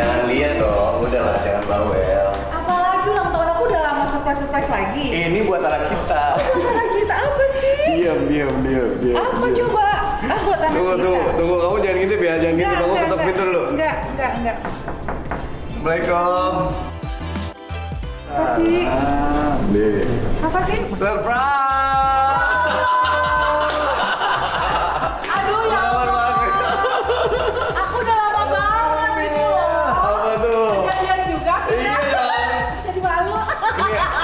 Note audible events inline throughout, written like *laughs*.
Jangan lihat dong, udahlah jangan bawel. Apalagi ulang tahun aku udah lama surprise-surprise lagi. Ini buat anak kita. Anak kita apa sih? Diam, diam, diam, diam. Apa diam. coba? Ah, buat anak Tunggu, kita. tunggu, tunggu. Kamu jangan ngintip ya, jangan ngintip. Aku ketok pintu dulu. Enggak, enggak, enggak. Assalamualaikum. Apa sih? Ah. Apa sih? Surprise!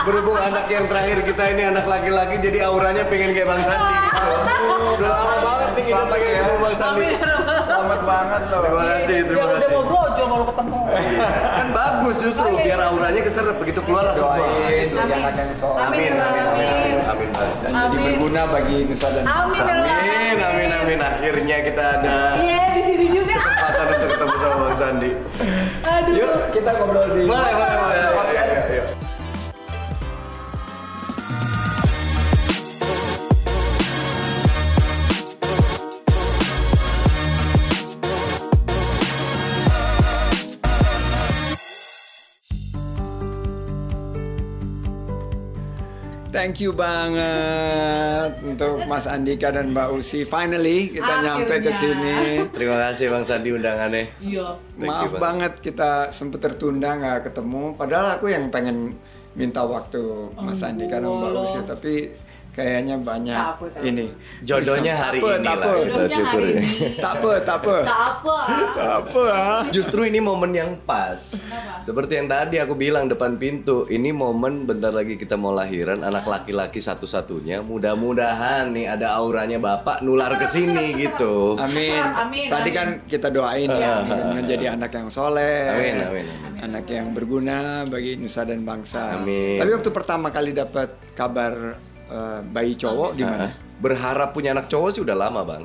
Berhubung anak yang terakhir kita ini anak laki-laki jadi auranya pengen kayak Bang Sandi gitu. Udah lama banget nih kita pengen ketemu Bang Sandi. Selamat banget loh. Terima kasih, terima Udah- kasih. Udah mau brojol baru ketemu. Kan bagus justru Oh, iya, biar iya. auranya keserap begitu keluar langsung keluar. Amin. Amin, amin, amin, amin, amin, dan jadi Amin. berguna bagi Nusa dan Amin. ya. Amin, amin, amin. Akhirnya kita ada Iya di sini juga. kesempatan untuk ketemu sama Bang Sandi. Aduh. Yuk kita ngobrol di Boleh, boleh, boleh. Thank you banget untuk Mas Andika dan Mbak Usi. Finally kita nyampe ke Akhirnya. sini. Terima kasih Bang Sandi undangannya. Iya. Thank you, Maaf Bang. banget kita sempet tertunda nggak ketemu. Padahal aku yang pengen minta waktu Mas Andika dan Mbak. Usi, tapi kayaknya banyak Tak apa, tak apa. ini. Jodohnya hari Tak apa, ini tak lah kita Jodohnya syukur hari ya. ini. Tak apa, tak apa. Tak apa. Tak apa. ah. Justru ini momen yang pas. Seperti yang tadi aku bilang depan pintu, ini momen bentar lagi kita mau lahiran anak laki-laki satu-satunya. Mudah-mudahan nih ada auranya bapak nular ke sini *laughs* gitu. Amin. Amin, Tadi kan kita doain ya menjadi anak yang soleh. Amin, amin, amin. Anak yang berguna bagi nusa dan bangsa. Amin. Tapi waktu pertama kali dapat kabar eh, bayi cowok gimana? Berharap punya anak cowok sih udah lama bang.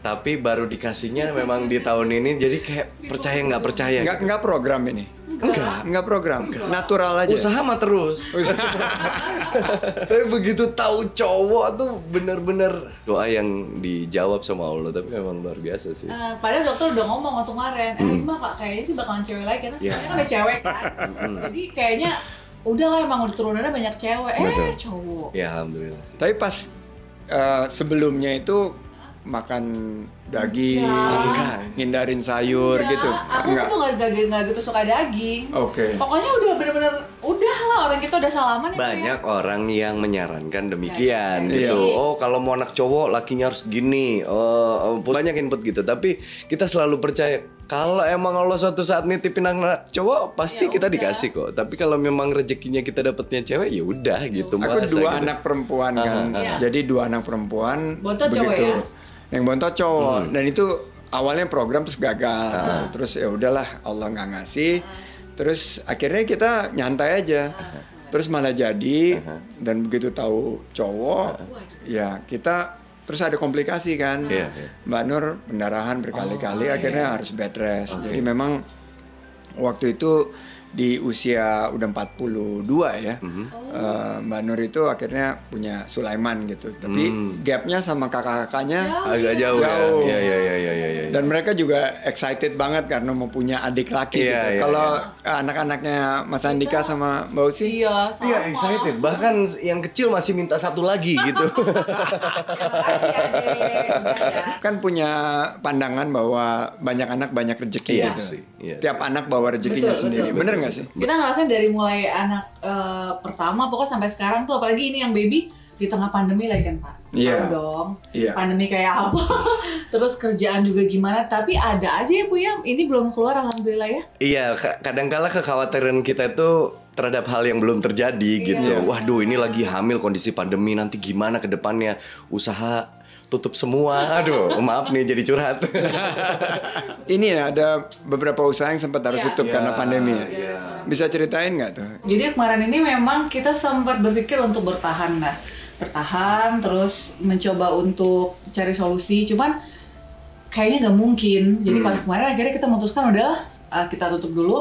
Tapi baru dikasihnya memang di tahun ini, jadi kayak percaya nggak percaya. Enggak gitu. enggak program ini. Enggak. Enggak program. Natural aja. Usaha mah terus. *laughs* *laughs* Tapi begitu tahu cowok tuh bener-bener doa yang dijawab sama Allah. Tapi memang luar biasa sih. Eh, padahal dokter udah ngomong waktu kemarin, eh Mbak kak kayaknya sih bakalan cewek lagi karena Hmm. Iya. sebenarnya kan ada cewek kan. Jadi kayaknya udah lah emang udah turunannya banyak cewek. Eh Betul. cowok. Ya alhamdulillah sih. Tapi pas eh, sebelumnya itu makan daging, Enggak. ngindarin sayur Enggak, gitu. Aku Enggak. tuh nggak nggak nggak gitu suka daging. Oke. Pokoknya udah bener-bener udah lah orang kita udah salaman ya. Bu, ya. Banyak orang yang menyarankan demikian Iya. gitu. Iya. Oh kalau mau anak cowok lakinya harus gini. Oh, oh, banyak input gitu. Tapi kita selalu percaya kalau emang Allah suatu saat nitipin anak cowok pasti Ya kita udah. dikasih kok. Tapi kalau memang rezekinya kita dapetnya cewek ya udah gitu. Aku masa dua gitu. anak perempuan kan. Iya. Jadi dua anak perempuan Bontot cowok ya? Yang bontot cowok. Hmm. Dan itu awalnya program terus gagal. Terus ya udahlah Allah nggak ngasih. Terus akhirnya kita nyantai aja. Terus malah jadi dan begitu tahu cowok ya kita terus ada komplikasi kan. Iya, iya. Mbak Nur pendarahan berkali-kali Oh, akhirnya harus bed rest. Jadi memang waktu itu di usia udah 42 ya. Mhm. eh, Mbak Nur itu akhirnya punya Sulaiman gitu. Tapi Hmm. gapnya sama kakak-kakaknya agak jauh, Jauh. ya. Iya iya iya iya iya. iya. dan mereka juga excited banget karena mau punya adik laki Iya, gitu. iya, Kalau anak-anaknya Mas Andika sama Mbak Usi Iya. Iya excited. Bahkan yang kecil masih minta satu lagi gitu. *laughs* Makasih, Adek. Udah ya. kan punya pandangan bahwa banyak anak banyak rezeki Iya gitu. sih, iya Tiap anak bawa rezekinya Betul, sendiri. betul, Bener nggak sih? Kita ngerasain dari mulai anak eh, pertama pokoknya sampai sekarang tuh apalagi ini yang baby di tengah pandemi lagi kan Pak. Iya. Tahu dong. Iya. Pandemi kayak apa? *laughs* Terus kerjaan juga gimana? Tapi ada aja ya Bu ya. Ini belum keluar alhamdulillah ya. Iya, ka- kadangkala kekhawatiran kita itu terhadap hal yang belum terjadi gitu. Iya. Waduh, ini lagi hamil kondisi pandemi nanti gimana ke depannya? Usaha tutup semua. Aduh, maaf nih jadi curhat. *laughs* Ini ya ada beberapa usaha yang sempat harus Iya. tutup Iya, karena pandemi. ya. iya. Bisa ceritain nggak tuh? Jadi kemarin ini memang kita sempat berpikir untuk bertahan nah. Bertahan terus mencoba untuk cari solusi. Cuman kayaknya nggak mungkin. Jadi Hmm. pas kemarin akhirnya kita memutuskan udahlah uh, kita tutup dulu.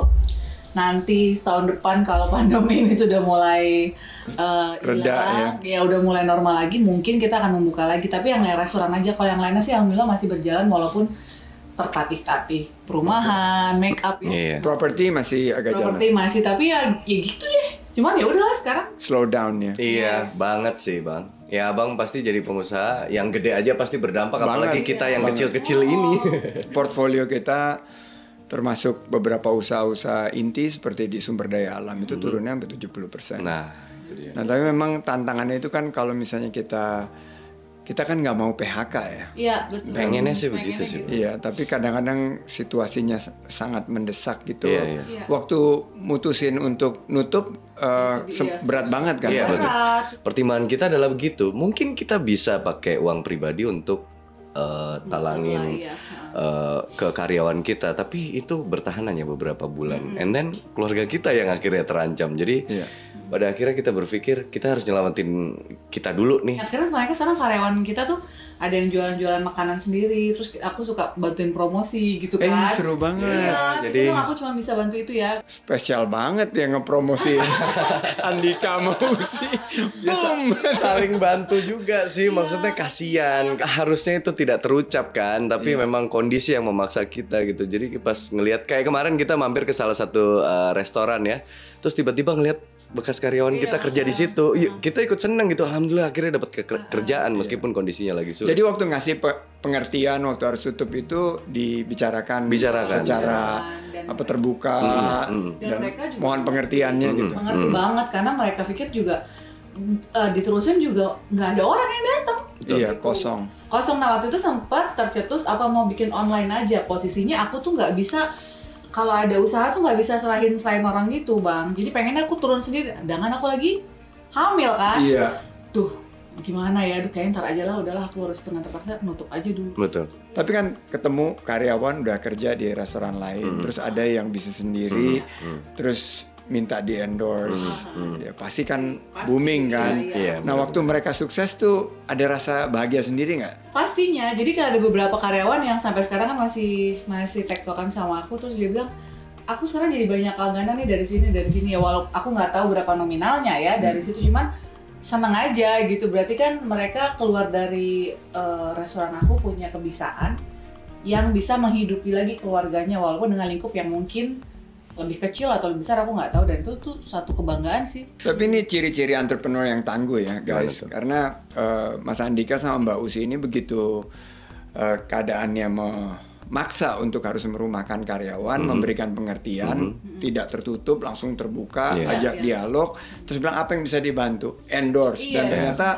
Nanti tahun depan kalau *laughs* pandemi ini sudah mulai uh, Reda, hilang, ya. udah mulai normal lagi, mungkin kita akan membuka lagi. Tapi yang restoran aja. Kalau yang lainnya sih alhamdulillah masih berjalan walaupun tertatih-tatih perumahan, make up ya. Iya. Properti masih agak jalan. Properti masih tapi ya ya gitu deh. Cuman ya udahlah sekarang. Slow down ya. Iya, Yes. banget sih, Bang. Ya, Abang pasti jadi pengusaha yang gede aja pasti berdampak Banget. apalagi kita yang kecil-kecil ini. Portfolio kita termasuk beberapa usaha-usaha inti seperti di sumber daya alam itu turunnya sampai 70%. nah, itu dia. Nah, tapi memang tantangannya itu kan kalau misalnya kita kita kan nggak mau PHK ya. Iya, betul. Pengennya sih begitu Pengennya sih, gitu. Iya, tapi kadang-kadang situasinya sangat mendesak gitu. Iya, iya. Iya. Waktu mutusin untuk nutup se- Iya, berat banget kan. Iya, betul. Pertimbangan kita adalah begitu. Mungkin kita bisa pakai uang pribadi untuk eh, talangin eh, ke karyawan kita, tapi itu bertahan hanya beberapa bulan. And then keluarga kita yang akhirnya terancam. Jadi Iya. pada akhirnya kita berpikir kita harus nyelamatin kita dulu nih. Akhirnya mereka sekarang karyawan kita tuh ada yang jualan-jualan makanan sendiri, terus aku suka bantuin promosi gitu Eh, kan. seru banget. Iya, Jadi- jadi aku cuma bisa bantu itu ya. Spesial banget ya ngepromosi *laughs* Andika Mausi. Ya, sa- Boom. saling bantu juga sih maksudnya kasihan harusnya itu tidak terucap kan tapi memang kondisi yang memaksa kita gitu jadi pas ngelihat kayak kemarin kita mampir ke salah satu uh, restoran ya terus tiba-tiba ngelihat bekas karyawan kita Iya, kerja di iya. situ Yuk, kita ikut seneng gitu alhamdulillah akhirnya dapat ke- kerjaan meskipun kondisinya lagi sulit Jadi waktu ngasih pe- pengertian waktu harus tutup itu dibicarakan Bicarakan. secara Dan- apa terbuka Dan dan, mereka juga mohon pengertiannya gitu. mengerti banget karena mereka pikir juga eh, diterusin juga nggak ada orang yang datang. Iya, Gitu. kosong. Kosong nah waktu itu sempat tercetus apa mau bikin online aja. Posisinya aku tuh nggak bisa kalau ada usaha tuh nggak bisa serahin selain orang gitu bang. Jadi pengennya aku turun sendiri. Dengan aku lagi hamil kan. Iya. Tuh gimana ya? Aduh kayaknya ntar aja lah. Udahlah aku harus dengan terpaksa nutup aja dulu. betul Tapi kan ketemu karyawan udah kerja di restoran lain, terus ada yang bisa sendiri, terus minta di endorse, ya pasti kan Pasti, booming kan. iya, iya. Nah waktu mereka sukses tuh ada rasa bahagia sendiri nggak? Pastinya, jadi kan ada beberapa karyawan yang sampai sekarang kan masih masih tektokan sama aku. Terus dia bilang, aku sekarang jadi banyak langganan nih dari sini dari sini. Ya walau aku nggak tahu berapa nominalnya ya dari situ. Cuman seneng aja gitu. Berarti kan mereka keluar dari eh, restoran aku punya kebiasaan yang bisa menghidupi lagi keluarganya walaupun dengan lingkup yang mungkin lebih kecil atau lebih besar aku nggak tahu. Dan itu tuh satu kebanggaan sih. Tapi ini ciri-ciri entrepreneur yang tangguh ya guys, Gimana tuh? karena eh, Mas Andika sama Mbak Usi ini begitu eh, keadaannya memaksa untuk harus merumahkan karyawan, memberikan pengertian, tidak tertutup, langsung terbuka, Iya. ajak Iya. dialog, terus bilang apa yang bisa dibantu, endorse, Iya. dan ternyata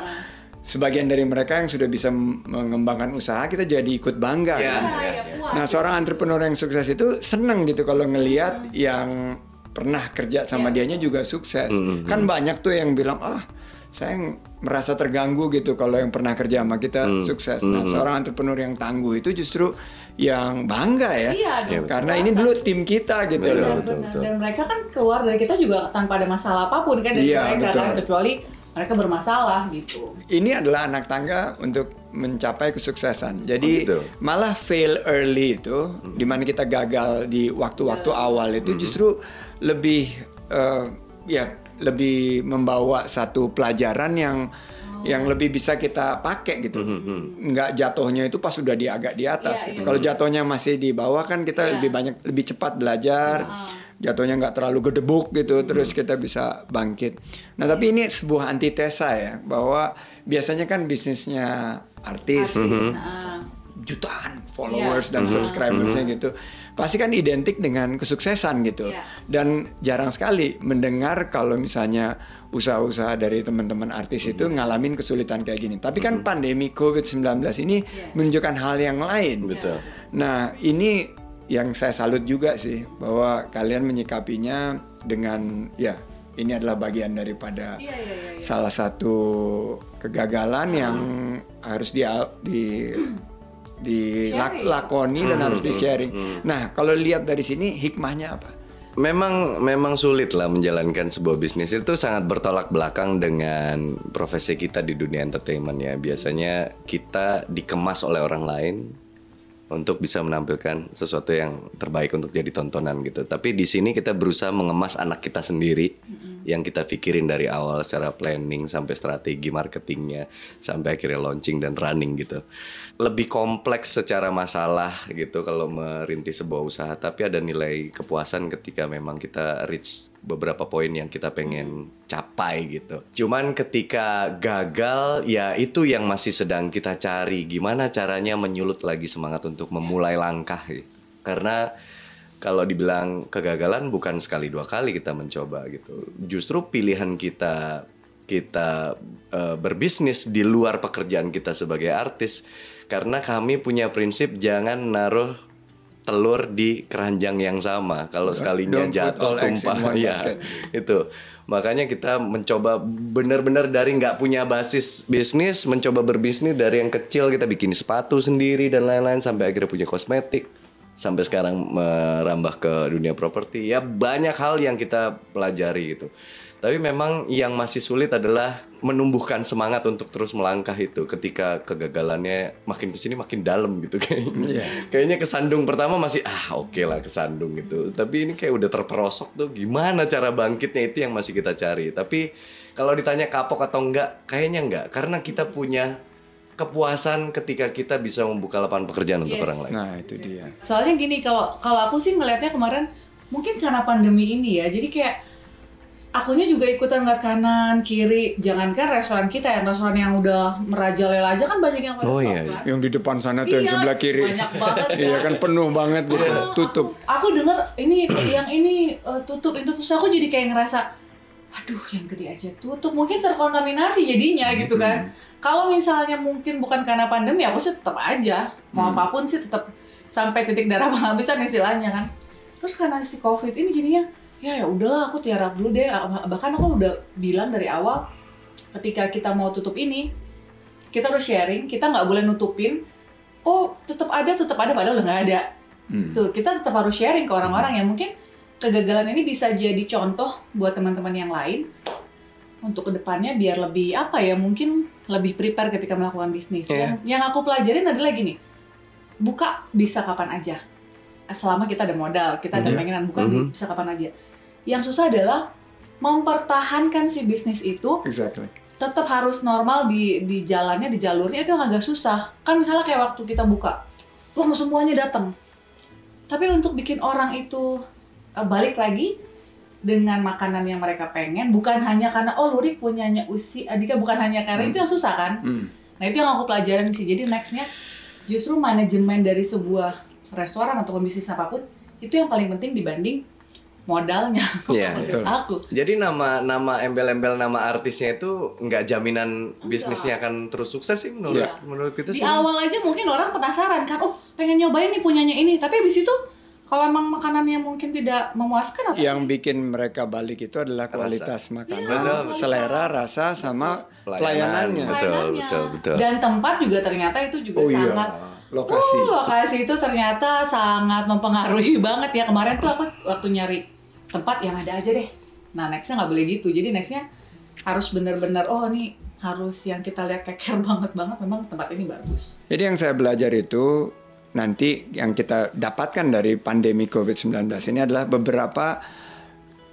sebagian dari mereka yang sudah bisa mengembangkan usaha kita jadi ikut bangga. Iya. kan? Iya, ya, puas. Nah, seorang entrepreneur yang sukses itu seneng gitu kalau ngelihat yang pernah kerja sama Iya. dianya juga sukses. Mhm. Kan banyak tuh yang bilang, "Ah, saya ng- merasa terganggu gitu kalau yang pernah kerja sama kita Hmm. sukses." Nah, seorang entrepreneur yang tangguh itu justru yang bangga ya. Iya, dong. Karena ini dulu tim kita gitu Betul, loh. betul, betul. Dan mereka kan keluar dari kita juga tanpa ada masalah apa pun kan dari Iya, mereka betul. kan kecuali mereka bermasalah gitu. Ini adalah anak tangga untuk mencapai kesuksesan. Jadi Oh, gitu. malah fail early itu, di mana kita gagal di waktu-waktu awal itu justru lebih eh, ya lebih membawa satu pelajaran yang yang lebih bisa kita pakai gitu. Nggak jatuhnya itu pas sudah di agak di atas. Iya, gitu. iya. Kalau jatuhnya masih di bawah kan kita Iya. lebih banyak lebih cepat belajar. Jatuhnya nggak terlalu gedebuk gitu, terus kita bisa bangkit. Nah tapi ini sebuah antitesa ya, bahwa biasanya kan bisnisnya artis, Nah, jutaan followers Iya. dan subscribersnya gitu, pasti kan identik dengan kesuksesan gitu. Iya. Dan jarang sekali mendengar kalau misalnya usaha-usaha dari teman-teman artis itu ngalamin kesulitan kayak gini. Tapi kan pandemi COVID-19 ini Iya. menunjukkan hal yang lain. betul Nah, ini yang saya salut juga sih bahwa kalian menyikapinya dengan ya ini adalah bagian daripada iya iya iya. iya. salah satu kegagalan yang harus di di dilakoni dan harus di sharing. Nah, kalau lihat dari sini hikmahnya apa? Memang memang sulit lah menjalankan sebuah bisnis itu sangat bertolak belakang dengan profesi kita di dunia entertainment ya. Biasanya kita dikemas oleh orang lain untuk bisa menampilkan sesuatu yang terbaik untuk jadi tontonan gitu. Tapi di sini kita berusaha mengemas anak kita sendiri yang kita pikirin dari awal secara planning sampai strategi marketingnya sampai akhirnya launching dan running gitu lebih kompleks secara masalah gitu kalau merintis sebuah usaha tapi ada nilai kepuasan ketika memang kita reach beberapa poin yang kita pengen capai gitu. Cuman ketika gagal ya itu yang masih sedang kita cari. Gimana caranya menyulut lagi semangat untuk memulai langkah gitu. Karena kalau dibilang kegagalan bukan sekali dua kali kita mencoba gitu. Justru pilihan kita kita uh, berbisnis di luar pekerjaan kita sebagai artis karena kami punya prinsip jangan naruh telur di keranjang yang sama. Kalau sekalinya jatuh tumpah. ya itu. Makanya kita mencoba benar-benar dari nggak punya basis bisnis, mencoba berbisnis dari yang kecil kita bikin sepatu sendiri dan lain-lain sampai akhirnya punya kosmetik. Sampai sekarang merambah ke dunia properti. Ya banyak hal yang kita pelajari gitu tapi memang yang masih sulit adalah menumbuhkan semangat untuk terus melangkah itu ketika kegagalannya makin ke sini makin dalam gitu kayaknya yeah. kayaknya kesandung pertama masih ah oke okay lah kesandung gitu tapi ini kayak udah terperosok tuh gimana cara bangkitnya itu yang masih kita cari tapi kalau ditanya kapok atau enggak kayaknya enggak karena kita punya kepuasan ketika kita bisa membuka lapangan pekerjaan yes. untuk orang lain. Nah, itu dia. Soalnya gini, kalau kalau aku sih ngelihatnya kemarin mungkin karena pandemi ini ya. Jadi kayak akunya juga ikutan ngeliat kanan, kiri. Jangankan restoran kita ya, restoran yang udah merajalela aja kan banyak yang Oh iya, iya. Yang di depan sana tuh iya, yang sebelah kiri. Banyak banget *laughs* kan. Iya kan penuh banget gitu, oh, tutup. Aku, aku denger ini yang ini uh, tutup itu terus aku jadi kayak ngerasa aduh yang gede aja tutup mungkin terkontaminasi jadinya gitu kan. Hmm kalau misalnya mungkin bukan karena pandemi aku sih tetap aja mau hmm. apa pun sih tetap sampai titik darah *laughs* penghabisan istilahnya kan terus karena si covid ini jadinya ya ya udahlah aku tiarap dulu deh bahkan aku udah bilang dari awal ketika kita mau tutup ini kita udah sharing kita nggak boleh nutupin oh tetap ada tetap ada padahal udah nggak ada hmm. tuh kita tetap harus sharing ke orang-orang yang mungkin kegagalan ini bisa jadi contoh buat teman-teman yang lain untuk ke depannya biar lebih apa ya mungkin lebih prepare ketika melakukan bisnis. Yeah. Yang, yang aku pelajarin adalah gini, buka bisa kapan aja, selama kita ada modal, kita ada yeah. pengenan buka mm -hmm. bisa kapan aja. Yang susah adalah mempertahankan si bisnis itu, exactly. tetap harus normal di di jalannya di jalurnya itu yang agak susah. Kan misalnya kayak waktu kita buka, wah semuanya datang, tapi untuk bikin orang itu uh, balik lagi dengan makanan yang mereka pengen bukan hanya karena oh Lurik punyanya Usi Adika bukan hanya karena hmm. itu yang susah kan hmm. nah itu yang aku pelajarin sih jadi nextnya justru manajemen dari sebuah restoran atau bisnis apa pun itu yang paling penting dibanding modalnya *laughs* yeah, betul. aku jadi nama nama embel-embel nama artisnya itu nggak jaminan bisnisnya akan terus sukses sih menurut yeah. menurut kita sih di awal aja mungkin orang penasaran kan oh pengen nyobain nih punyanya ini tapi abis itu kalau emang makanannya mungkin tidak memuaskan apa? Yang bikin mereka balik itu adalah kualitas rasa. makanan, ya, selera, rasa sama pelayanannya. Betul, betul, betul. Dan tempat juga ternyata itu juga oh, iya. sangat iya. lokasi. Uh, lokasi itu ternyata sangat mempengaruhi *laughs* banget ya. Kemarin tuh aku waktu nyari tempat yang ada aja deh. Nah, nextnya nggak boleh gitu. Jadi nextnya harus benar-benar oh nih harus yang kita lihat keker banget banget memang tempat ini bagus. Jadi yang saya belajar itu nanti yang kita dapatkan dari pandemi COVID-19 ini adalah beberapa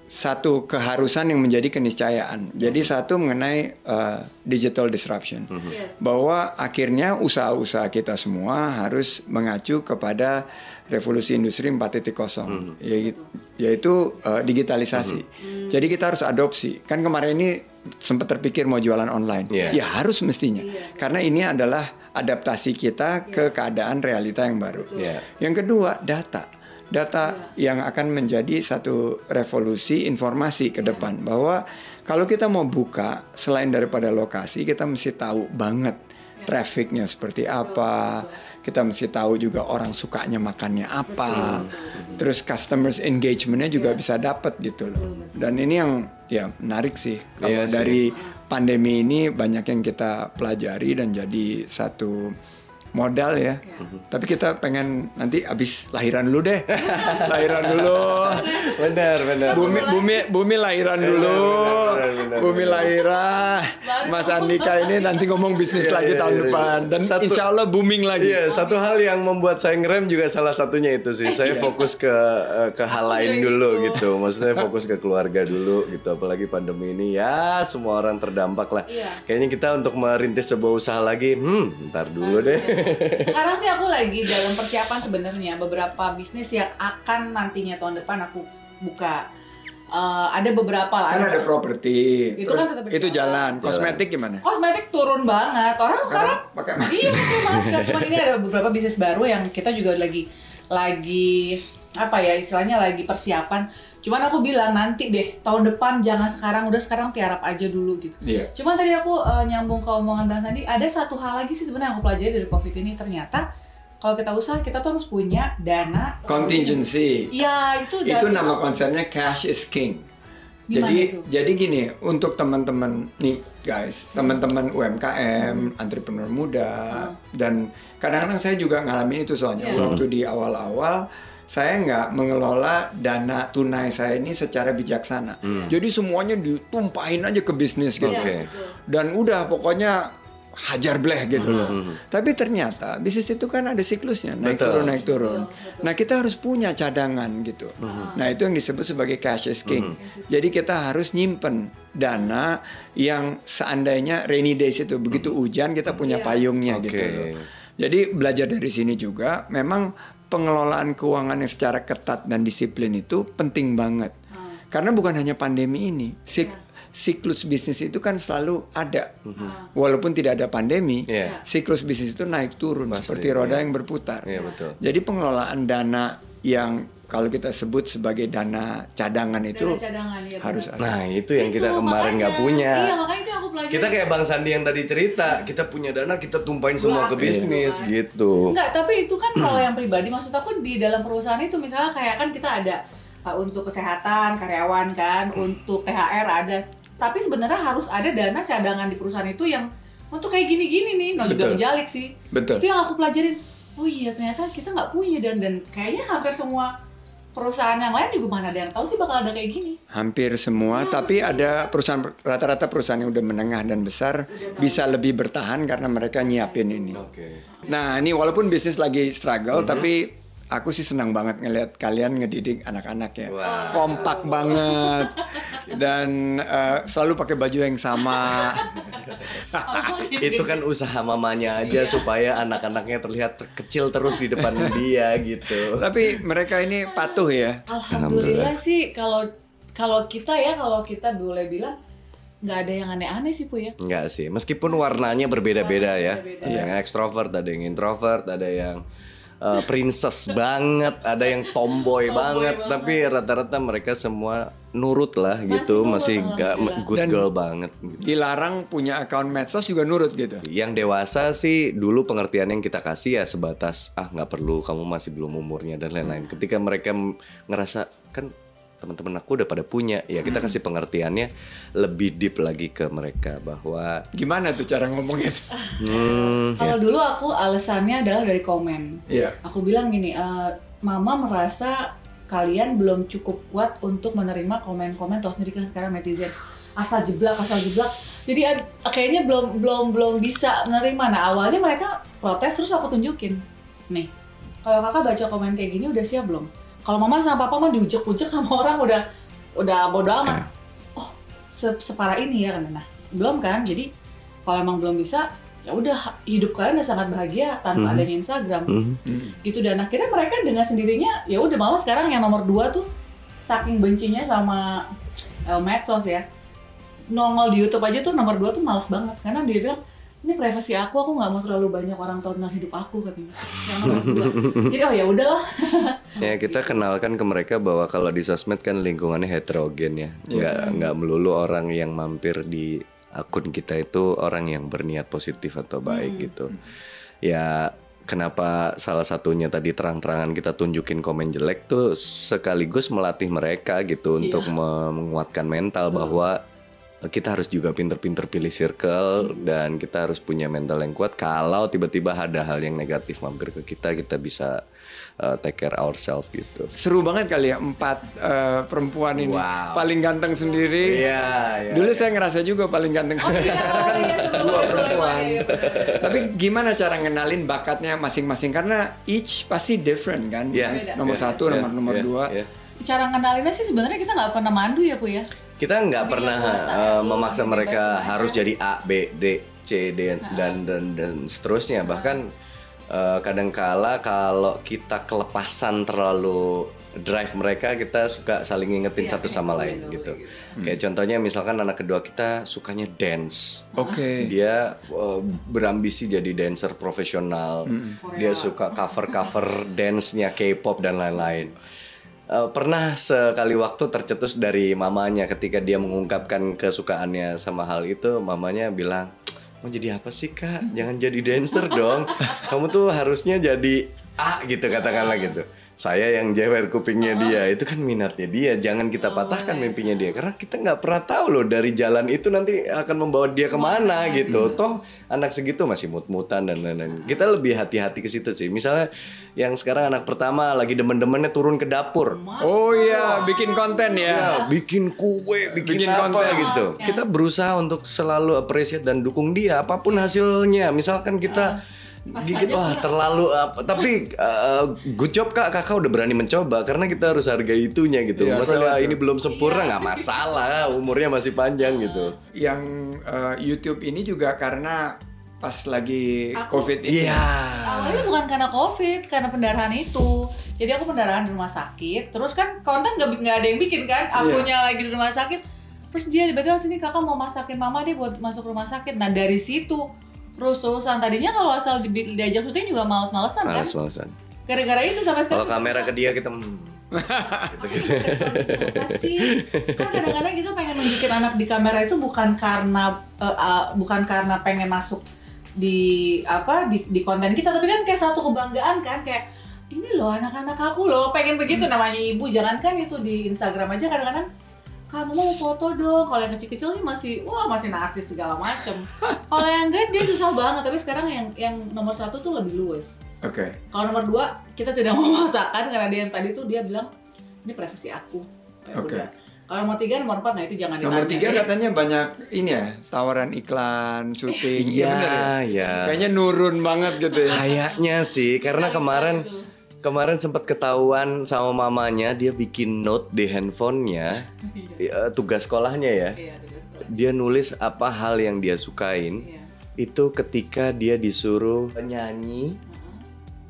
satu keharusan yang menjadi keniscayaan. Jadi satu mengenai uh, digital disruption, mm-hmm. yes. bahwa akhirnya usaha-usaha kita semua harus mengacu kepada revolusi industri 4.0, mm-hmm. yaitu, yaitu uh, digitalisasi. Mm-hmm. Jadi kita harus adopsi. Kan kemarin ini sempat terpikir mau jualan online, yeah. ya harus mestinya, yeah. karena ini adalah adaptasi kita yeah. ke keadaan realita yang baru. Yeah. Yang kedua, data. Data yeah. yang akan menjadi satu revolusi informasi ke depan bahwa kalau kita mau buka selain daripada lokasi, kita mesti tahu banget ya. trafficnya seperti apa. Kita mesti tahu juga orang sukanya makannya apa. Terus customers engagementnya juga ya. bisa dapat gitu loh. Dan ini yang ya menarik sih kalau dari pandemi ini banyak yang kita pelajari dan jadi satu modal ya. Tapi kita pengen nanti abis lahiran dulu deh. *laughs* lahiran dulu. Benar, benar. Bumi bumi bumi lahiran dulu. Bumi. Baru Mas Andika ini nanti ngomong bisnis Iya, lagi iya, tahun iya, depan dan Satu- insya Allah booming lagi. Iya, satu hal yang membuat saya ngerem juga salah satunya itu sih. Saya fokus ke eh, ke hal lain dulu gitu. gitu. Maksudnya fokus ke keluarga dulu gitu. Apalagi pandemi ini ya semua orang terdampak lah. Iya. Kayaknya kita untuk merintis sebuah usaha lagi, hmm, ntar dulu deh. Sekarang sih aku lagi dalam persiapan sebenarnya beberapa bisnis yang akan nantinya tahun depan aku buka. Eh, ada beberapa lah. Kan ada properti. Itu terus kan tetap itu berjalan. jalan. Kosmetik gimana? Kosmetik turun banget. Orang sekarang Sekarang pakai masker. Iya pakai masker. Cuman ini ada beberapa bisnis baru yang kita juga lagi lagi apa ya istilahnya lagi persiapan. Cuman aku bilang nanti deh tahun depan jangan sekarang udah sekarang tiarap aja dulu gitu. Iya. Cuman tadi aku eh, nyambung ke omongan Dan tadi ada satu hal lagi sih sebenarnya aku pelajari dari covid ini ternyata kalau kita usaha kita tuh harus punya dana Contingency. Iya itu itu nama konsepnya cash is king. Gimana jadi itu? jadi gini untuk teman-teman nih guys, teman-teman UMKM, entrepreneur muda dan kadang-kadang saya juga ngalamin itu soalnya Iya. waktu di awal-awal saya nggak mengelola dana tunai saya ini secara bijaksana. Jadi semuanya ditumpahin aja ke bisnis gitu. Iya, Oke. betul. Dan udah pokoknya hajar bleh gitu loh. Tapi ternyata bisnis itu kan ada siklusnya, naik Betul. turun naik turun. Nah, kita harus punya cadangan gitu. Nah, itu yang disebut sebagai cash is king. Jadi kita harus nyimpen dana yang seandainya rainy days itu begitu hujan kita punya Iya. payungnya Oke. gitu loh. Jadi belajar dari sini juga memang pengelolaan keuangan yang secara ketat dan disiplin itu penting banget. Karena bukan hanya pandemi ini, sik- siklus bisnis itu kan selalu ada. Walaupun tidak ada pandemi, Iya. siklus bisnis itu naik turun Pasti, seperti roda yang berputar. Iya, betul. Jadi pengelolaan dana yang kalau kita sebut sebagai dana cadangan itu Dana cadangan, iya, harus ada. Nah, itu yang kita Itu kemarin nggak punya. Iya makanya itu yang aku pelajari. Kita kayak Bang Sandi yang tadi cerita, kita punya dana, kita tumpahin semua ke bisnis iya. gitu. Enggak, tapi itu kan kalau yang pribadi maksud aku di dalam perusahaan itu misalnya kayak kan kita ada uh, untuk kesehatan karyawan kan, untuk THR ada. Tapi sebenarnya harus ada dana cadangan di perusahaan itu yang untuk kayak gini-gini nih, no juga Betul. menjalik sih. Betul. Itu yang aku pelajarin. Oh iya ternyata kita nggak punya dan dan kayaknya hampir semua perusahaan yang lain juga mana ada yang tahu sih bakal ada kayak gini. Hampir semua, tapi ada perusahaan rata-rata perusahaan yang udah menengah dan besar bisa lebih bertahan karena mereka nyiapin ini. Oke. Nah, ini walaupun bisnis lagi struggle, tapi aku sih senang banget ngelihat kalian ngedidik anak-anak ya. Wah. Kompak banget *laughs* dan eh, selalu pakai baju yang sama. Oh, *laughs* itu kan usaha mamanya aja supaya anak-anaknya terlihat kecil terus di depan *laughs* dia gitu. tapi mereka ini patuh ya. Alhamdulillah sih kalau kalau kita ya kalau kita boleh bilang nggak ada yang aneh-aneh sih pu ya. Enggak sih, meskipun warnanya berbeda-beda ya. Berbeda-beda. Ada yang ekstrovert, ada yang introvert, ada yang uh, princess banget, ada yang tomboy, Tomboy banget, banget. tapi rata-rata mereka semua nurut lah Masih gitu, masih ga- alhamdulillah. good Dan- girl banget. gitu. Dilarang punya akun medsos juga nurut gitu. Yang dewasa sih dulu pengertian yang kita kasih ya sebatas ah nggak perlu kamu masih belum umurnya dan lain-lain. Ketika mereka ngerasa kan teman-teman aku udah pada punya, ya kita kasih pengertiannya lebih deep lagi ke mereka bahwa Gimana tuh cara ngomongnya? tuh? hmm, Kalau dulu aku alasannya adalah dari komen. Iya. Aku bilang gini, "Eh, Mama merasa kalian belum cukup kuat untuk menerima komen-komen tau sendiri kan sekarang netizen asal jeblak asal jeblak. Jadi ad- kayaknya belum belum belum bisa menerima. Nah awalnya mereka protes terus aku tunjukin, nih kalau kakak baca komen kayak gini udah siap belum? Kalau mama sama papa mah diujek-ujek sama orang udah udah bodo amat. Oh se- separah ini ya kan? Nah belum kan? Jadi kalau emang belum bisa ya udah hidup kalian udah sangat bahagia tanpa Mhm. adanya Instagram hmm. gitu dan akhirnya mereka dengan sendirinya ya udah malah sekarang yang nomor dua tuh saking bencinya sama eh, medsos ya nongol di YouTube aja tuh nomor dua tuh males banget karena dia bilang ini privasi aku aku nggak mau terlalu banyak orang tahu tentang hidup aku katanya. *laughs* Jadi oh ya udahlah. *laughs* Ya kita kenalkan ke mereka bahwa kalau di sosmed kan lingkungannya heterogen ya, nggak nggak melulu orang yang mampir di akun kita itu orang yang berniat positif atau baik gitu. Ya kenapa salah satunya tadi terang-terangan kita tunjukin komen jelek tuh sekaligus melatih mereka gitu untuk menguatkan mental bahwa kita harus juga pinter-pinter pilih circle dan kita harus punya mental yang kuat kalau tiba-tiba ada hal yang negatif mampir ke kita kita bisa uh, take care ourselves gitu. Seru banget kali ya empat uh, perempuan ini. Wow. Paling ganteng sendiri. Iya, iya, Dulu iya. saya ngerasa juga paling ganteng sendiri. *laughs* Karena kan dua perempuan. Tapi gimana cara ngenalin bakatnya masing-masing? Karena each pasti different kan. Iya, Beda. Nomor iya, satu, iya, nomor nomor iya, dua. iya. Cara ngenalinnya sih sebenarnya kita nggak pernah mandu ya, Pu ya. Kita nggak pernah uh, ya, memaksa mereka harus jadi A, B, D, C, D dan dan dan seterusnya. Bahkan uh, kadangkala kalau kita kelepasan terlalu drive mereka kita suka saling ngingetin Iya, satu sama iya, lain iya, gitu. iya. Kayak contohnya misalkan anak kedua kita sukanya dance. Oke. Dia uh, berambisi jadi dancer profesional. Dia suka cover-cover dance-nya K-pop dan lain-lain. Uh, pernah sekali waktu tercetus dari mamanya ketika dia mengungkapkan kesukaannya sama hal itu, mamanya bilang, "Mau jadi apa sih, Kak? Jangan jadi dancer dong. Kamu tuh harusnya jadi A gitu katakanlah gitu." Saya yang jewer kupingnya dia, itu kan minatnya dia. Jangan kita patahkan mimpinya dia, karena kita nggak pernah tahu loh dari jalan itu nanti akan membawa dia ke mana gitu. Toh anak segitu masih mut-mutan dan lain-lain. Kita lebih hati-hati ke situ sih. Misalnya yang sekarang anak pertama lagi demen-demennya turun ke dapur. Oh iya, bikin konten ya. Ya, bikin kue, bikin, Bikin apa konten. gitu. Kita berusaha untuk selalu appreciate dan dukung dia apa pun hasilnya. Misalkan kita gigit wah terlalu apa tapi uh, good job kak kakak udah berani mencoba karena kita harus hargai itunya gitu Iya, masalah ini belum sempurna nggak masalah umurnya masih panjang gitu Yang eh, YouTube ini juga karena pas lagi Aku- COVID ini. iya Awalnya bukan karena COVID, karena pendarahan itu. Jadi aku pendarahan di rumah sakit. Terus kan konten nggak nggak ada yang bikin kan? Akunya lagi di rumah sakit. Terus dia tiba-tiba sini kakak mau masakin mama dia buat masuk rumah sakit. Nah dari situ terus terusan tadinya kalau asal di, diajak syuting juga males-malesan kan? males-malesan. Gara-gara itu sampai sekarang. kalau kamera ke dia kita hmm, *laughs* gitu gitu sih? Kan kadang-kadang kita pengen nunjukin anak di kamera itu bukan karena eh, ah, bukan karena pengen masuk di apa di, di konten kita tapi kan kayak satu kebanggaan kan? Kayak ini loh anak-anak aku loh. Pengen begitu namanya ibu. Jangankan itu di Instagram aja kadang-kadang kamu mau foto dong kalau yang kecil-kecil nih masih wah masih narsis segala macem kalau yang gede susah banget tapi sekarang yang yang nomor satu tuh lebih luwes Oke. kalau nomor dua kita tidak *laughs* mau masakan karena dia yang tadi tuh dia bilang ini privasi aku. Oke. udah. Kalau nomor tiga, nomor empat, nah itu jangan Nomor ditanya. tiga katanya banyak ini ya tawaran iklan, syuting. Iya Iya, ya. iya. Kayaknya nurun banget gitu ya. Kayaknya sih, karena kemarin Itu. Kemarin sempat ketahuan sama mamanya dia bikin note di handphonenya Iya, eh, tugas sekolahnya ya. iya, tugas sekolah. Dia nulis apa hal yang dia sukain Iya. itu ketika dia disuruh nyanyi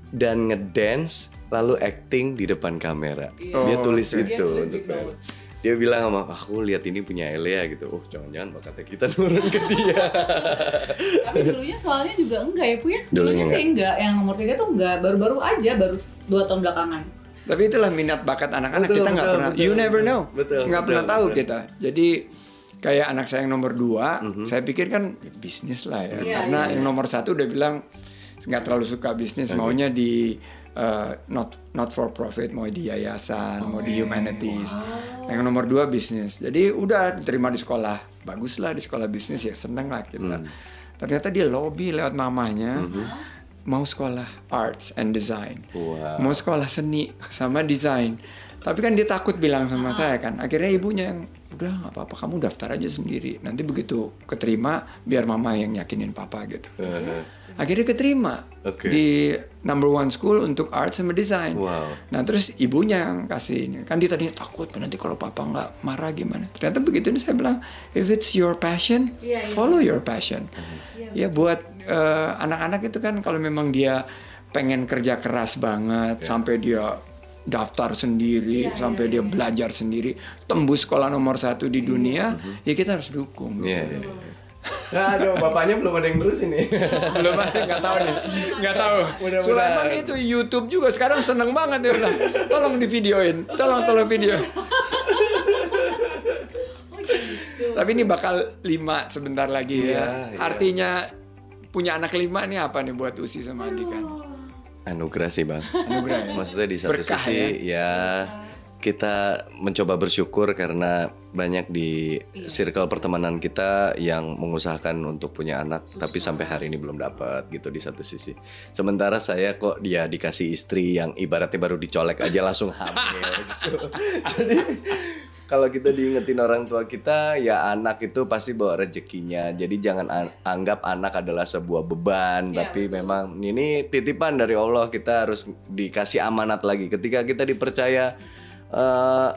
dan ngedance lalu acting di depan kamera. Iya. Dia Oh, tulis oke. itu Dia untuk note. Dia bilang sama aku lihat ini punya Elia gitu. Oh jangan-jangan bakatnya kita nurun ke dia. *laughs* Tapi dulunya soalnya juga enggak ya, Bu ya? Dulunya Dulunya sih enggak. Yang nomor tiga tuh enggak. Baru-baru aja, baru dua tahun belakangan. Tapi itulah minat bakat anak-anak kita nggak pernah. betul. you never know. Betul, Nggak betul, pernah tahu betul. kita. Jadi kayak anak saya yang nomor dua, Mhm. saya pikir kan ya, bisnis lah ya. Iya, Karena iya. yang nomor satu udah bilang nggak terlalu suka bisnis, Oke. maunya di uh, not not for profit, mau di yayasan, mau Oh. di humanities. Yang nomor dua bisnis. Jadi udah diterima di sekolah, bagus lah di sekolah bisnis ya seneng lah kita. Hmm. Ternyata dia lobby lewat mamanya. Mhm. Mau sekolah arts and design Wow. mau sekolah seni sama desain tapi kan dia takut bilang sama saya kan akhirnya ibunya yang udah nggak apa-apa kamu daftar aja sendiri nanti begitu keterima biar mama yang yakinin papa gitu Eh, akhirnya keterima Oke. di number one school untuk art sama desain Wow. nah terus ibunya yang kasih ini. Kan dia tadinya takut nanti kalau papa nggak marah gimana? Ternyata begitu saya bilang if it's your passion Iya, iya. follow your passion. Iya, ya buat eh, anak-anak itu kan kalau memang dia pengen kerja keras banget sampai dia daftar sendiri Iya, sampai dia belajar sendiri tembus sekolah nomor satu di dunia ya kita harus dukung. Iya, iya, iya. Aduh, bapaknya belum ada yang terus ini. belum ada nggak tahu nih nggak tahu Mudah-mudahan. Sulaiman itu YouTube juga sekarang seneng banget dia bilang tolong di videoin tolong tolong video Oh gitu. tapi ini bakal lima sebentar lagi ya Iya, iya. artinya punya anak lima nih apa nih buat Usi sama Andi kan Anugerah sih bang. anugerah ya Maksudnya di satu Berkah sisi ya. kita mencoba bersyukur karena banyak di Iya, circle pertemanan kita yang mengusahakan untuk punya anak tapi sampai hari ini belum dapat gitu di satu sisi. Sementara saya kok dia dikasih istri yang ibaratnya baru dicolek aja langsung hamil gitu. *laughs* Jadi kalau kita diingetin orang tua kita ya anak itu pasti bawa rezekinya. Jadi jangan an- anggap anak adalah sebuah beban Iya, tapi memang ini titipan dari Allah kita harus dikasih amanat lagi. Ketika kita dipercaya eh,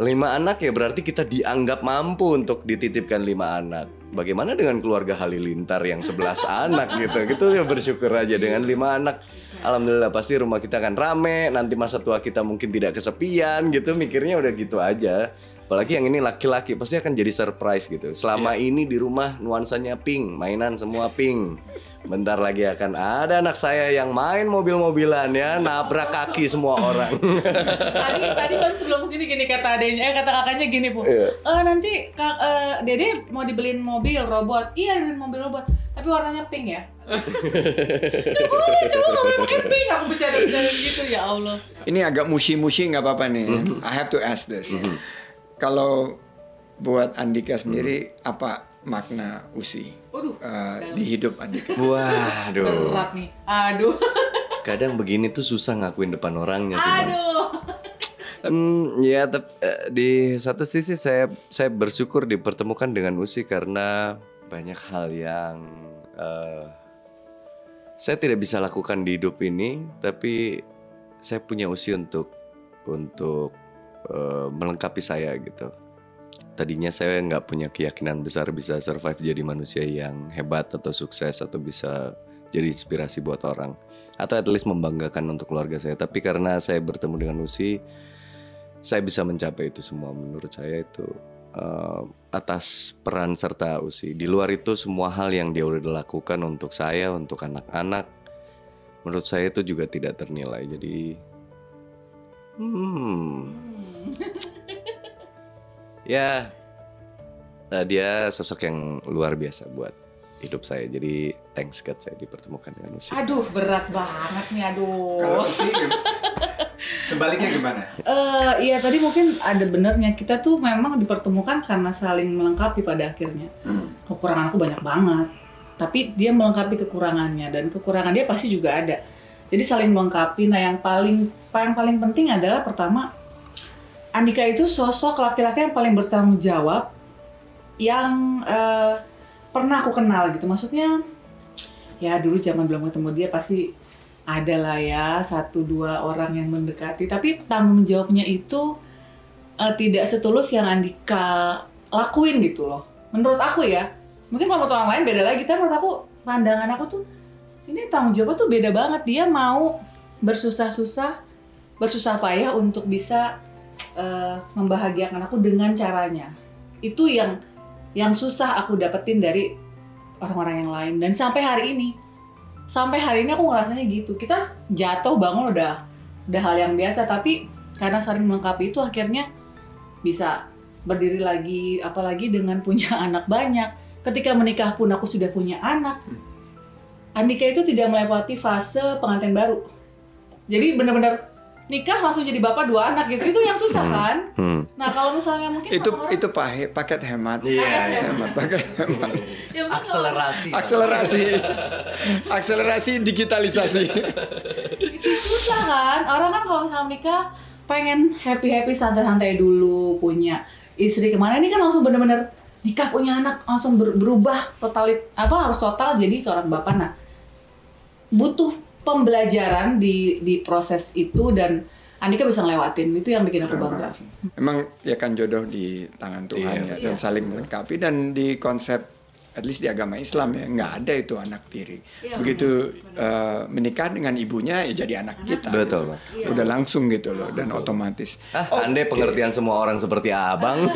lima anak ya berarti kita dianggap mampu untuk dititipkan lima anak. Bagaimana dengan keluarga Halilintar yang 11 *laughs* anak gitu? Gitu ya bersyukur aja dengan lima anak. Alhamdulillah pasti rumah kita akan rame. Nanti masa tua kita mungkin tidak kesepian gitu. Mikirnya udah gitu aja. Apalagi yang ini laki-laki pasti akan jadi surprise gitu. Selama ini di rumah nuansanya pink, mainan semua pink. Bentar lagi akan ada anak saya yang main mobil-mobilan ya, nabrak kaki semua orang. *laughs* tadi tadi kan sebelum sini gini kata adanya eh kata kakaknya gini bu Iya. eh nanti kak eh, dede mau dibeliin mobil robot iya dibeliin mobil robot tapi warnanya pink ya *laughs* Gak boleh coba nggak boleh pakai pink aku bercanda bercanda gitu ya Allah Ini agak mushi-mushi nggak apa-apa nih. I have to ask this. Kalau buat Andika sendiri apa makna usi? Waduh uh, di hidup Andika? Waduh. berat nih. Aduh. *laughs* Kadang begini tuh susah ngakuin depan orangnya aduh. Hmm, ya tep- eh, di satu sisi saya saya bersyukur dipertemukan dengan Usi karena banyak hal yang eh, saya tidak bisa lakukan di hidup ini, tapi saya punya Usi untuk untuk eh, melengkapi saya gitu. Tadinya saya nggak punya keyakinan besar bisa survive jadi manusia yang hebat atau sukses atau bisa jadi inspirasi buat orang atau at least membanggakan untuk keluarga saya. Tapi karena saya bertemu dengan Usi, saya bisa mencapai itu semua menurut saya itu eh, atas peran serta Usi. Di luar itu semua hal yang dia udah lakukan untuk saya, untuk anak-anak, menurut saya itu juga tidak ternilai. Jadi, hmm, ya eh, dia sosok yang luar biasa buat hidup saya. Jadi thanks God saya dipertemukan dengan Usi. aduh berat banget nih aduh Kalau sebaliknya gimana? Eh, iya tadi mungkin ada benernya kita tuh memang dipertemukan karena saling melengkapi pada akhirnya. Kekurangan aku banyak banget, tapi dia melengkapi kekurangannya dan kekurangan dia pasti juga ada. Jadi saling melengkapi. Nah yang paling yang paling penting adalah pertama Andika itu sosok laki-laki yang paling bertanggung jawab yang eh, pernah aku kenal gitu. Maksudnya ya dulu zaman belum ketemu dia pasti ada lah ya satu dua orang yang mendekati tapi tanggung jawabnya itu eh, tidak setulus yang Andika lakuin gitu loh menurut aku ya mungkin kalau orang lain beda lagi tapi menurut aku pandangan aku tuh ini tanggung jawabnya tuh beda banget. Dia mau bersusah-susah bersusah payah untuk bisa eh, membahagiakan aku dengan caranya. Itu yang yang susah aku dapetin dari orang-orang yang lain. Dan sampai hari ini sampai hari ini aku ngerasanya gitu. Kita jatuh bangun udah udah hal yang biasa. Tapi karena saling melengkapi itu akhirnya bisa berdiri lagi apalagi dengan punya *laughs* anak banyak. Ketika menikah pun aku sudah punya anak Andika itu tidak melewati fase pengantin baru jadi benar-benar nikah langsung jadi bapak dua anak gitu itu yang susah kan Hmm. nah kalau misalnya mungkin itu orang-orang- itu pahe, paket hemat. Iya, Hemat, paket *laughs* hemat. ya mungkin kalau- Akselerasi. Akselerasi, *laughs* akselerasi digitalisasi. itu susah kan orang kan kalau misalnya nikah pengen happy happy santai santai dulu punya istri ke mana ini kan langsung bener-bener nikah punya anak langsung ber- berubah totalit apa harus total jadi seorang bapak nah butuh pembelajaran di di proses itu dan Andika bisa ngelewatin. Itu yang bikin aku bangga Emang ya kan jodoh di tangan Tuhan Iya, ya dan Iya. saling melengkapi. Dan di konsep at least di agama Islam ya nggak ada itu anak tiri. Iya, Begitu uh, menikah dengan ibunya ya jadi anak kita. Betul. Iya. Udah langsung gitu loh dan otomatis. Ah, andai pengertian semua orang seperti abang. *laughs*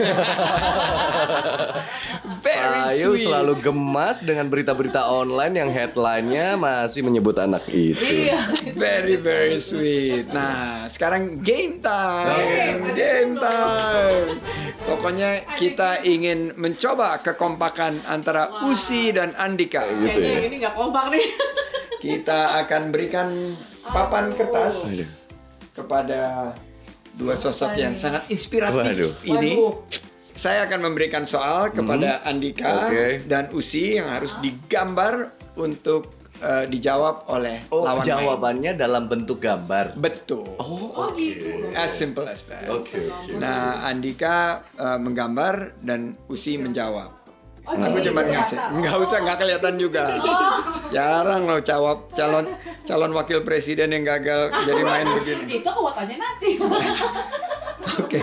Very Ayu sweet. selalu gemas dengan berita-berita online yang headline-nya masih menyebut anak itu. iya Very very sweet. Nah, sekarang game time. Game. Game time. Pokoknya kita ingin mencoba kekompakan antara Usi dan Andika gitu kayaknya ya. ini nggak kompak nih *laughs* Kita akan berikan papan kertas Aduh. kepada dua sosok yang sangat inspiratif Waduh. ini. Waduh. Saya akan memberikan soal kepada Andika Oke. dan Usi yang harus digambar untuk eh, dijawab oleh Oh, lawan main. jawabannya dalam bentuk gambar. Betul. Oh gitu. As simple as that. Oke, oke. Nah, Andika eh, menggambar dan Usi menjawab. Oh, Aku cuma ngasih, nggak usah nggak kelihatan juga. Jarang loh jawab calon calon wakil presiden yang gagal jadi main begini. Itu tanya nanti. Oke.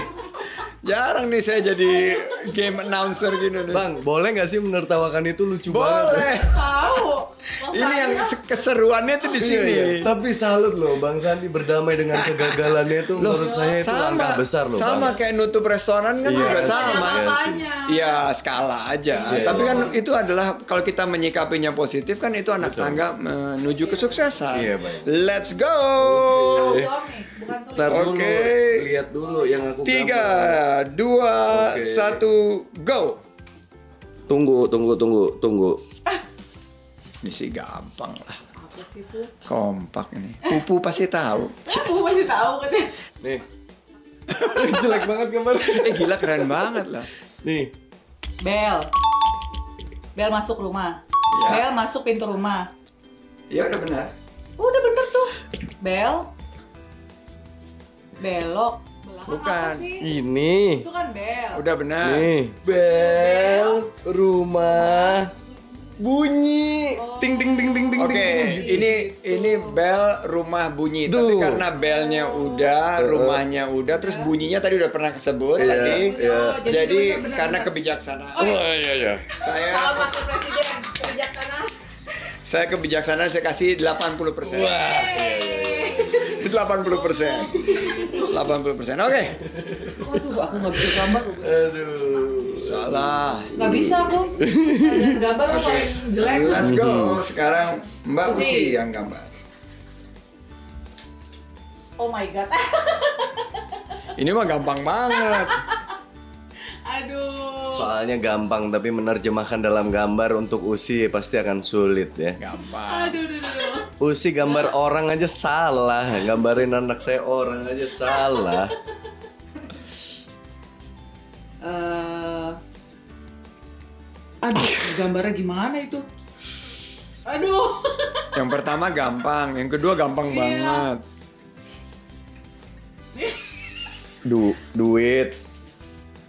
Jarang nih saya jadi game announcer gini nih. Bang, boleh nggak sih menertawakan itu lucu banget? Boleh. Tahu. *laughs* Ini yang se- keseruannya tuh di Iya, sini. iya. Tapi salut loh, Bang Sandi berdamai dengan *laughs* kegagalannya itu menurut saya itu langkah besar loh. sama Bang. kayak nutup restoran kan Iya, juga iya, sama. iya. Iya skala aja. Iya, Tapi iya. kan itu adalah kalau kita menyikapinya positif kan itu anak tangga menuju kesuksesan. Iya, baik. Let's go. Oke. lihat dulu yang aku Tiga, gambar. Dua, Oke. satu, go. Tunggu, tunggu, tunggu, tunggu. *laughs* Ini sih gampang lah. Apa sih itu? Kompak ini. Pupu pasti tahu. *laughs* Aku masih tahu katanya. Nih. *laughs* Jelek banget gambar. Eh gila keren banget lah. Nih. Bel. Bel masuk rumah. Ya. Bel masuk pintu rumah. Ya udah benar. Udah bener tuh. Bel. Belok. Bukan. Ini. Itu kan bel. Udah benar. Nih. Bel rumah bunyi. Ting ting ting ting ting. Oke, ting. ini ini bel rumah bunyi. Tapi karena belnya udah, rumahnya udah, terus bunyinya tadi udah pernah kesebut Iya, tadi. iya. Jadi Jadi karena kebijaksanaan, Oh iya iya. saya presiden kebijaksanaan. saya kebijaksanaan saya kasih 80 persen. Wah. Iya iya iya. 80 persen. 80 persen. Oke. Waduh, aku nggak bisa gambar. Aduh. Salah. Nggak bisa aku. Gambar paling jelek. Let's go. Sekarang Mbak Usi. Usi yang gambar. Oh my god. *laughs* Ini mah gampang banget. Aduh. Soalnya gampang tapi menerjemahkan dalam gambar untuk usi pasti akan sulit ya. Gampang. Aduh, aduh, aduh. Usi gambar orang aja salah, gambarin anak saya orang aja salah. *laughs* Eh, aduh, gambarnya gimana itu? Aduh. *laughs* Yang pertama gampang, yang kedua gampang Iya. banget. Du duit.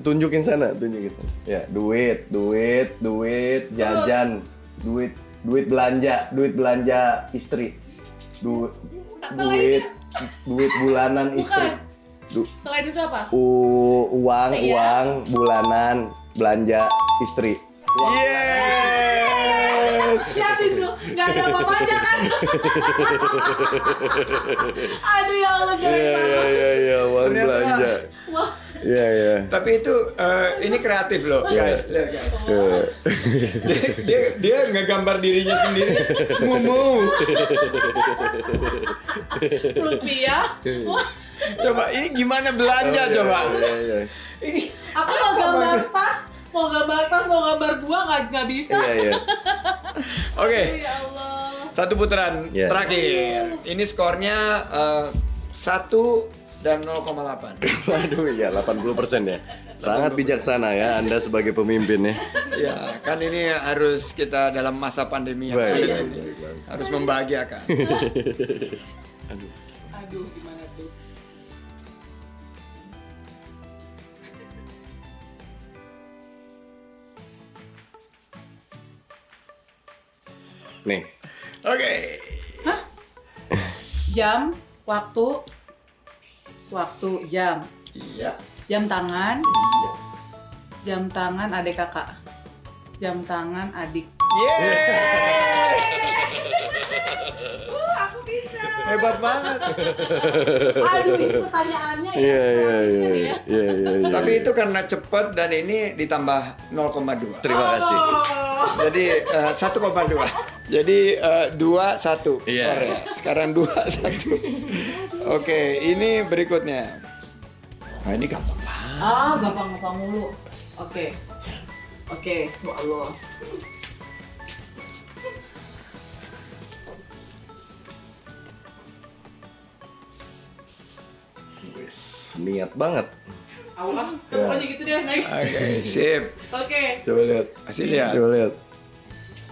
Tunjukin sana, tunjukin. Ya, duit, duit, duit, jajan, duit, duit belanja, duit belanja istri. Du duit, duit bulanan istri. Du Selain itu apa? u- uang, Iya. uang, bulanan, belanja istri. Yes. Ya itu, nggak ada apa-apanya kan? *laughs* Aduh ya Allah, Iya, iya, banget. iya, iya, uang Iya, iya. Tapi itu eh, ini kreatif loh, Iya. guys. Lihat guys. Iya. Dia dia, dia ngegambar dirinya sendiri. Mumu. rupiah. Wah, Coba ini gimana belanja Iya, coba? Iya, iya. Ini aku mau gambar tas, mau gambar tas, mau gambar buah nggak nggak bisa. Iya, iya. Oke, Ya Allah. satu putaran Iya. terakhir. Ini skornya eh, satu dan 0,8. *laughs* Waduh, ya 80% ya. Sangat bijaksana ya Anda sebagai pemimpin ya. Ya, kan ini harus kita dalam masa pandemi yang Baik, sulit baik, ini. baik, baik. Harus membahagiakan. *laughs* Aduh, gimana tuh? Nih. Oke. Jam, waktu, waktu, jam, Iya. jam tangan, Iya. jam tangan adik kakak, jam tangan adik. Yeay! *laughs* Uh, aku bisa. Hebat banget. Aduh, ini pertanyaannya ya. Iya, iya, iya. Ini ya. Iya, iya, iya. Tapi itu karena cepet dan ini ditambah 0,2. Terima kasih. Oh. Jadi eh, 1,2. Jadi eh, 2 1 Iya. skornya. Sekarang 2 1. Oke, ini berikutnya. Nah, ini gampang banget. Ah, gampang-gampang mulu. Oke. Oke, ya Allah. Niat banget. Allah, Ya. pokoknya gitu deh, next. Oke, sip. Oke, Coba lihat. Kasih lihat. Coba lihat.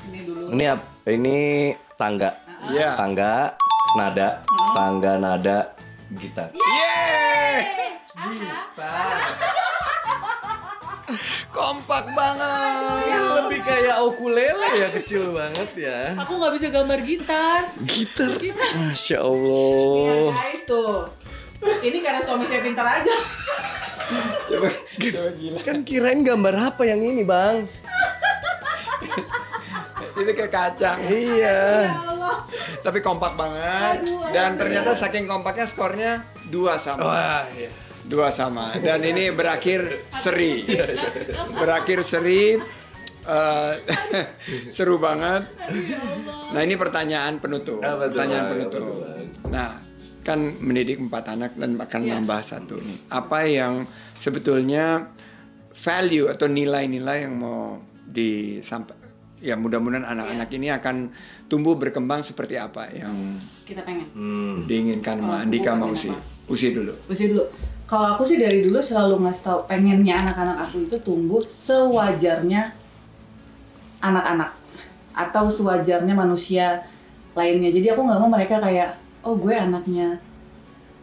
ini dulu. Ini apa? Ini tangga. Iya. Tangga, nada, tangga, nada, gitar. Yeay! *laughs* Kompak banget. Ya, lebih kayak ukulele ya kecil banget ya. Aku nggak bisa gambar gitar. Gitar. Masya Ya Allah. guys tuh. Ini karena suami saya pintar aja. Coba, coba gila. Kan kirain gambar apa yang ini bang? Ini kayak kacang. Iya. Ya Allah. Tapi kompak banget. Aduh, Dan ternyata saking kompaknya skornya dua sama. Wah, iya. Dua sama. Dan ini berakhir seri. Berakhir seri. Eh, *laughs* seru banget. Nah ini pertanyaan penutup. Pertanyaan penutup. Nah kan mendidik empat anak dan akan Iya. nambah satu nih. Apa yang sebetulnya value atau nilai-nilai yang mau disampaikan? Ya mudah-mudahan anak-anak Iya. ini akan tumbuh berkembang seperti apa yang Kita pengen. Hmm. diinginkan Oh, Andika bukan mau apa. Usi. Usi dulu. Usia dulu. Kalau aku sih dari dulu selalu ngasih tau pengennya anak-anak aku itu tumbuh sewajarnya anak-anak atau sewajarnya manusia lainnya. Jadi aku nggak mau mereka kayak oh gue anaknya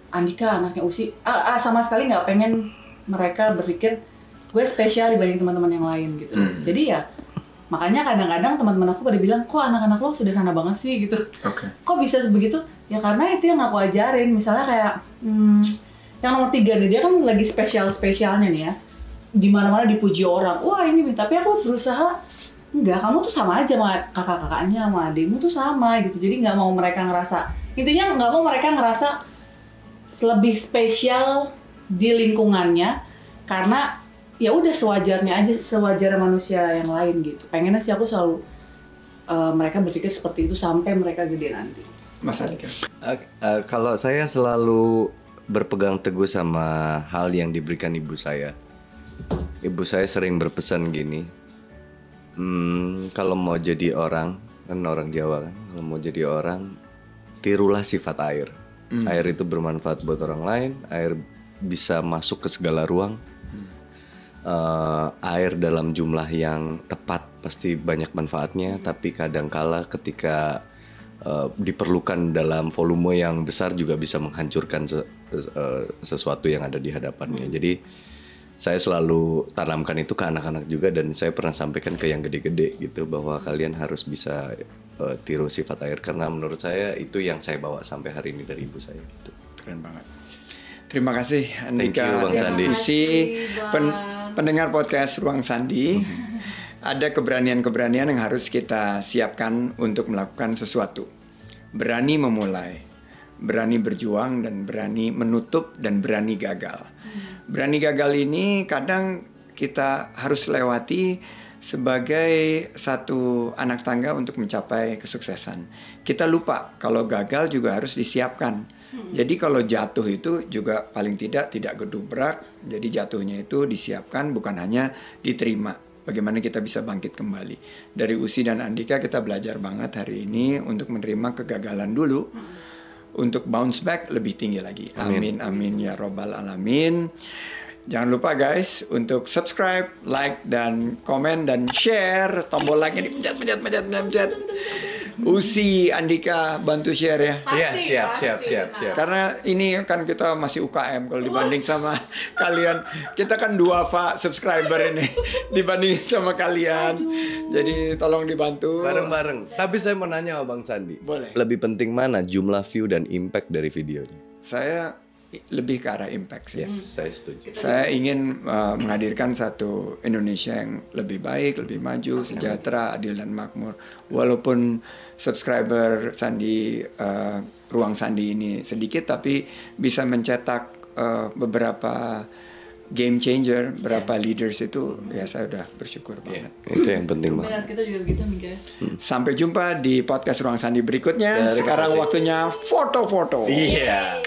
Andika, anaknya Usi. Ah, ah, sama sekali nggak pengen mereka berpikir gue spesial dibanding teman-teman yang lain gitu. Hmm. Jadi ya makanya kadang-kadang teman-teman aku pada bilang kok anak-anak lo sederhana banget sih gitu Oke. kok bisa begitu ya karena itu yang aku ajarin misalnya kayak hmm, yang nomor tiga nih dia kan lagi spesial spesialnya nih ya di mana mana dipuji orang wah ini tapi aku berusaha enggak kamu tuh sama aja sama kakak-kakaknya sama adikmu tuh sama gitu jadi nggak mau mereka ngerasa intinya nggak mau mereka ngerasa lebih spesial di lingkungannya karena ya udah sewajarnya aja sewajar manusia yang lain gitu pengennya sih aku selalu eh, mereka berpikir seperti itu sampai mereka gede nanti Mas Andika. Eh, eh, kalau saya selalu berpegang teguh sama hal yang diberikan ibu saya. Ibu saya sering berpesan gini, "Hmm, kalau mau jadi orang, kan orang Jawa kan, kalau mau jadi orang, tirulah sifat air. Air itu bermanfaat buat orang lain, air bisa masuk ke segala ruang. Eh, air dalam jumlah yang tepat pasti banyak manfaatnya, tapi kadangkala ketika eh, diperlukan dalam volume yang besar juga bisa menghancurkan se- eh, sesuatu yang ada di hadapannya. Jadi saya selalu tanamkan itu ke anak-anak juga dan saya pernah sampaikan ke yang gede-gede gitu bahwa kalian harus bisa eh, tiru sifat air karena menurut saya itu yang saya bawa sampai hari ini dari ibu saya. Gitu. Keren banget. Terima kasih Thank Andika you, Bang Sandi. Kasih, pen- Bang. pendengar podcast Ruang Sandi. Ada keberanian-keberanian yang harus kita siapkan untuk melakukan sesuatu. Berani memulai, berani berjuang dan berani menutup dan berani gagal. Berani gagal ini kadang kita harus lewati sebagai satu anak tangga untuk mencapai kesuksesan. Kita lupa kalau gagal juga harus disiapkan. Jadi kalau jatuh itu juga paling tidak tidak gedubrak. Jadi jatuhnya itu disiapkan bukan hanya diterima. Bagaimana kita bisa bangkit kembali. Dari Usi dan Andika kita belajar banget hari ini untuk menerima kegagalan dulu. Untuk bounce back lebih tinggi lagi. Amin amin ya robbal alamin. Jangan lupa guys untuk subscribe, like dan komen dan share. Tombol like ini pencet pencet pencet pencet. Usi Andika bantu share ya. Pasti, Iya, siap, pasti. siap, siap, siap. Karena ini kan kita masih UKM kalau dibanding sama *laughs* kalian. Kita kan dua pak subscriber ini *laughs* dibanding sama kalian. Jadi tolong dibantu. Bareng-bareng. Tapi saya mau nanya sama Bang Sandi. Boleh. Lebih penting mana jumlah view dan impact dari videonya? Saya lebih ke arah impact sih. Yes, saya setuju. Saya ingin uh, menghadirkan satu Indonesia yang lebih baik, lebih maju, sejahtera, adil dan makmur. Walaupun subscriber Sandi uh, ruang Sandi ini sedikit, tapi bisa mencetak uh, beberapa game changer, beberapa leaders itu, ya saya udah bersyukur banget. Itu yang penting banget. benar kita juga begitu mikirnya Sampai jumpa di podcast ruang Sandi berikutnya. Terima Sekarang kasih. waktunya foto-foto. Iya.